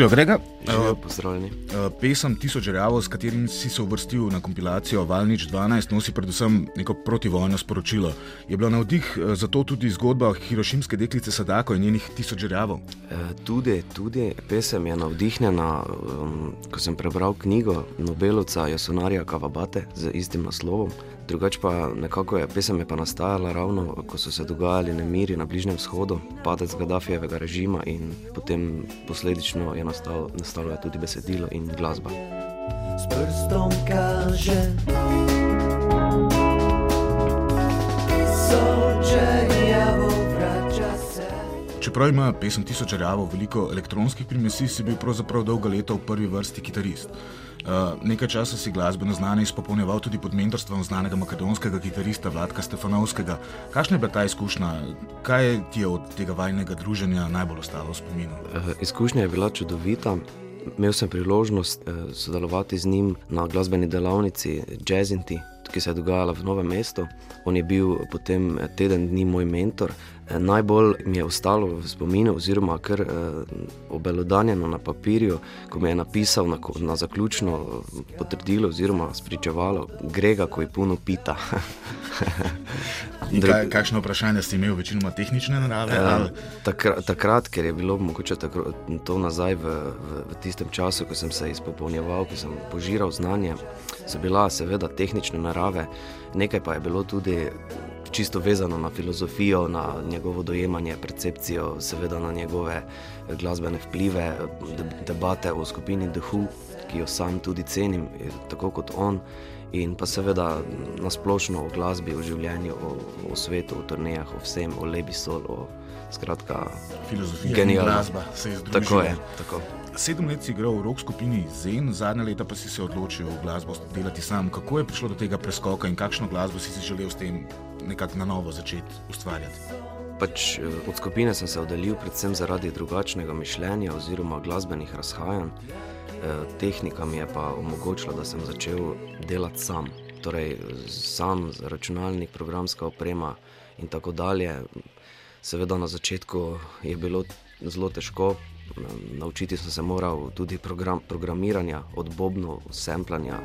Živijo, Grega. Živijo, pozdravljeni. Uh, pesem Tisoč žrjavov, s katerim si se uvrstil na kompilacijo Valnič 12, nosi predvsem neko protivojno sporočilo. Je bila navdih uh, za to tudi zgodba hirošimske deklice Sadako in njenih tisoč žrjavov? Uh, tudi, tudi pesem je navdihnjena, um, ko sem prebral knjigo Nobelovca Jasonarja Kavabate z istim naslovom. Drugač pa nekako je pesem je pa nastajala ravno, ko so se dogajali nemiri na Bližnjem vzhodu, padec Gaddafijevega režima in potem posledično je nastal, nastalo tudi besedilo in glasba. S prstom kaže. Čeprav ima pesem Tisoč žrjavov veliko elektronskih primesi, si bil pravzaprav dolga leta v prvi vrsti kitarist. Uh, nekaj časa si glasbeno znanje izpopolnjeval tudi pod mentorstvom znanega makedonskega kitarista Vladka Stefanovskega. Kakšna je bila ta izkušnja? Kaj ti je od tega vajnega druženja najbolj ostalo v spominu? Uh, izkušnja je bila čudovita. Imel sem priložnost uh, sodelovati z njim na glasbeni delavnici Jazzinti, ki se je dogajala v Novem mestu. On je bil potem teden dni moj mentor. Najbolj mi je ostalo v spominu, oziroma kar eh, obelodanjeno na papirju, ko mi je napisal na, na zaključno potrdilo, oziroma spričevalo, grega, ko je puno pita. Kaj, kakšno vprašanje si imel, večinoma tehnične narave? Eh, takrat, takrat, ker je bilo mogoče tako, to nazaj v, v, v tistem času, ko sem se izpopolnjeval, ko sem požiral znanje, so bila seveda tehnične narave, nekaj pa je bilo tudi čisto vezano na filozofijo, na njegovo dojemanje, percepcijo, seveda na njegove glasbene vplive, debate o skupini The Who, ki jo sam tudi cenim, tako kot on. In pa seveda na splošno o glasbi, o življenju, o, o svetu, o turnejah, o vsem, o lebi sol, o skratka, filozofiji. Genialna glasba se je združila. Tako je. Tako. Sedem let si igral v rock skupini Zen, zadnja leta pa si se odločil glasbo delati sam. Kako je prišlo do tega preskoka in kakšno glasbo si si želel s tem nekako na novo začeti ustvarjati? Pač, eh, od skupine sem se oddaljil predvsem zaradi drugačnega mišljenja oziroma glasbenih razhajanj. Eh, tehnika mi je pa omogočila, da sem začel delati sam. Torej, sam računalnik, programska oprema in tako dalje. Seveda na začetku je bilo zelo težko, naučiti sem se moral tudi program, programiranja, od bobnov, semplanja,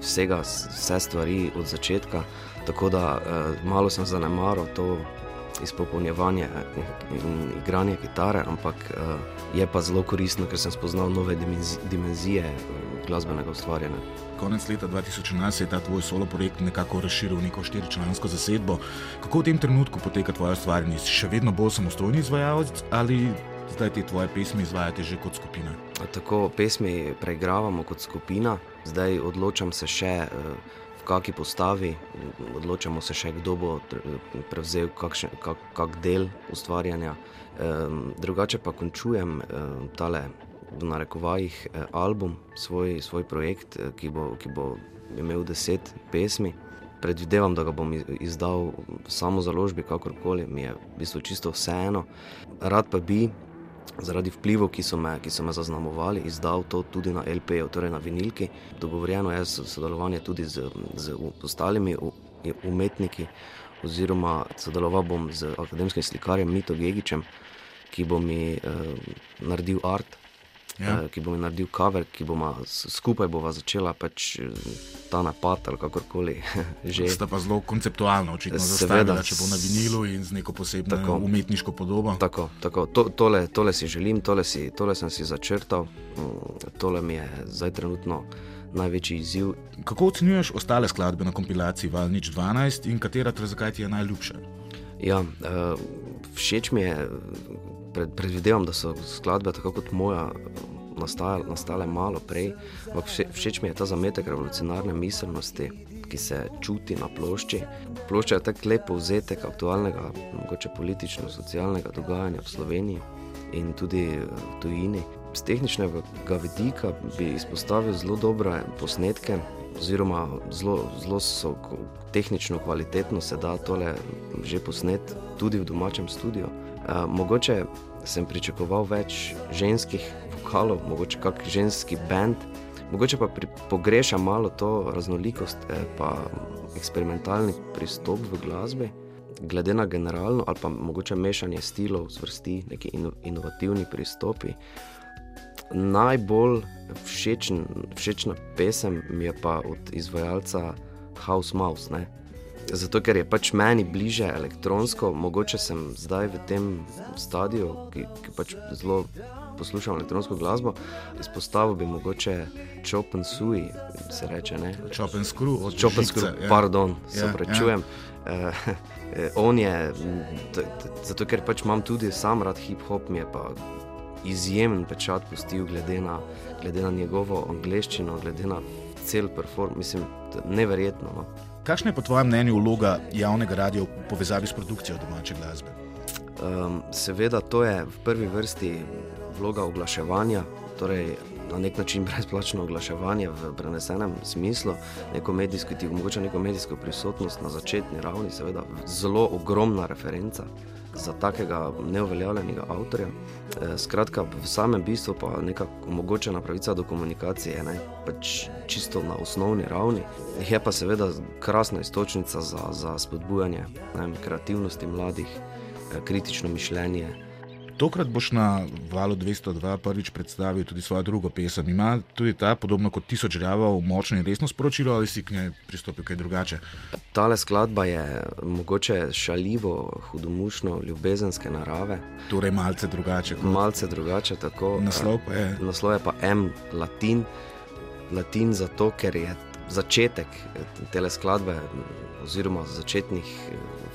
vsega, vse stvari od začetka. Tako da eh, malo sem zanemaral to izpopolnjevanje in igranje kitare, ampak eh, je pa zelo koristno, ker sem spoznal nove dimenzije eh, glasbenega ustvarjanja. Konec leta 2011 se je ta tvoj solo projekt nekako razširil v neko štiričlansko zasedbo. Kako v tem trenutku poteka tvoje ustvarjanje? Si še vedno bolj samostojni izvajalec ali zdaj te tvoje pesmi izvajate že kot skupina? Tako pesmi preigravamo kot skupina, zdaj odločam se še. Uh, kakšni postavi, odločamo se še, kdo bo prevzel kakšen, kak, kak del ustvarjanja. Um, drugače pa končujem um, tale, v narekovajih, eh, album, svoj, svoj projekt, eh, ki bo, ki bo imel deset pesmi. Predvidevam, da ga bom izdal samo založbi, kakorkoli, mi je v bistvu čisto vseeno. Rad pa bi, zaradi vplivov, ki so me, ki so me zaznamovali, izdal to tudi na LP-ju, torej na vinilki. Dogovorjeno je sodelovanje tudi z, z ostalimi umetniki, oziroma sodeloval bom z akademskim slikarjem Mito Gigičem, ki bo mi eh, naredil art ja. Eh, ki bo mi naredil kaver, ki bomo skupaj bova začela pač eh, ta napad ali kakorkoli. Ste pa zelo konceptualno, očitno, zastavljeni, če bo na vinilu in z neko posebno tako, umetniško podobo. Tako, tako. To, tole, tole si želim, tole, si, tole sem si začrtal, mm, tole mi je zdaj trenutno. Največji izziv. Kako ocenjuješ ostale skladbe na kompilaciji Valnič 12 in katera zakaj ti je najljubša? Ja, uh, všeč mi je, pred, predvidevam, da so skladbe, tako kot moja, nastajale, nastale malo prej. Ampak všeč mi je ta zametek revolucionarne miselnosti, ki se čuti na plošči. Plošča je tako lepo vzetek aktualnega, mogoče politično-socialnega dogajanja v Sloveniji in tudi v tujini. Z tehničnega vidika bi izpostavil zelo dobre posnetke. Oziroma, zelo, so tehnično kvalitetno se da tole že posnet tudi v domačem studiu. E, mogoče sem pričakoval več ženskih vokalov, mogoče kak ženski bend, mogoče pa pri, pogrešam malo to raznolikost in eh, eksperimentalni pristop v glasbi, glede na generalno ali pa mogoče mešanje stilov, zvrsti, neki ino, inovativni pristopi. najbolj všečen, všečna pesem mi je pa od izvajalca House Mouse. Ne? Zato, ker je pač meni bliže elektronsko, mogoče sem zdaj v tem stadiju, ki, ki pač zelo poslušam elektronsko glasbo, izpostavil bi mogoče Chopin Sui, se reče. Chopin Screw, od Chopin Screw, ja. pardon, se ja, prečujem. Ja. Uh, on je, zato ker pač imam tudi sam rad hip-hop, mi je pa izjemen pečat pustil, glede na, glede na njegovo angliščino, glede na cel perform, mislim, neverjetno. No. Kakšna je po tvojem mnenju vloga javnega radia v povezavi s produkcijo domače glasbe? Um, seveda, to je v prvi vrsti vloga oglaševanja, torej na nek način brezplačno oglaševanje v prenesenem smislu, neko medijsko, ti omogoča neko medijsko prisotnost na začetni ravni, seveda zelo ogromna referenca za takega neuveljavljenega avtorja. E, skratka, v samem bistvu pa neka omogočena pravica do komunikacije, ne, pač čisto na osnovni ravni. Je pa seveda krasna istočnica za, za spodbujanje ne, kreativnosti mladih, e, kritično mišljenje. Tokrat boš na valu 202 prvič predstavil tudi svojo drugo pesem. Ima tudi ta, podobno kot tisoč žrava, močno in resno sporočilo, ali si k njej pristopil kaj drugače? Tale skladba je mogoče šaljivo, hudomušno, ljubezenske narave. Torej, malce drugače. Kot... Malce drugače, tako. Naslov pa je. Naslov je pa M, latin. Latin zato, ker je začetek te skladbe, oziroma v začetnih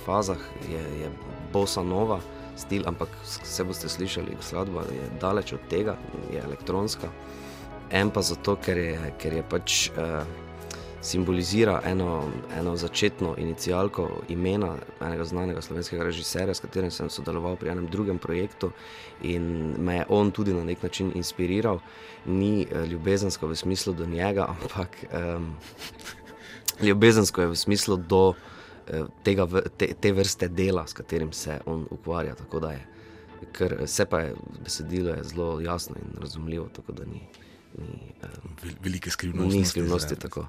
fazah, je, je bosa nova stil, ampak vse boste slišali, skladba je daleč od tega, je elektronska. En pa zato, ker je, ker je pač uh, simbolizira eno, eno začetno inicijalko imena enega znanega slovenskega režiserja, s katerim sem sodeloval pri enem drugem projektu in me je on tudi na nek način inspiriral. Ni uh, ljubezensko v smislu do njega, ampak um, ljubezensko je v smislu do. Eh, tega, te, te vrste dela, s katerim se on ukvarja. Je, ker vse pa je besedilo je zelo jasno in razumljivo, tako da ni, ni um, velike skrivnosti. Ni skrivnosti tako.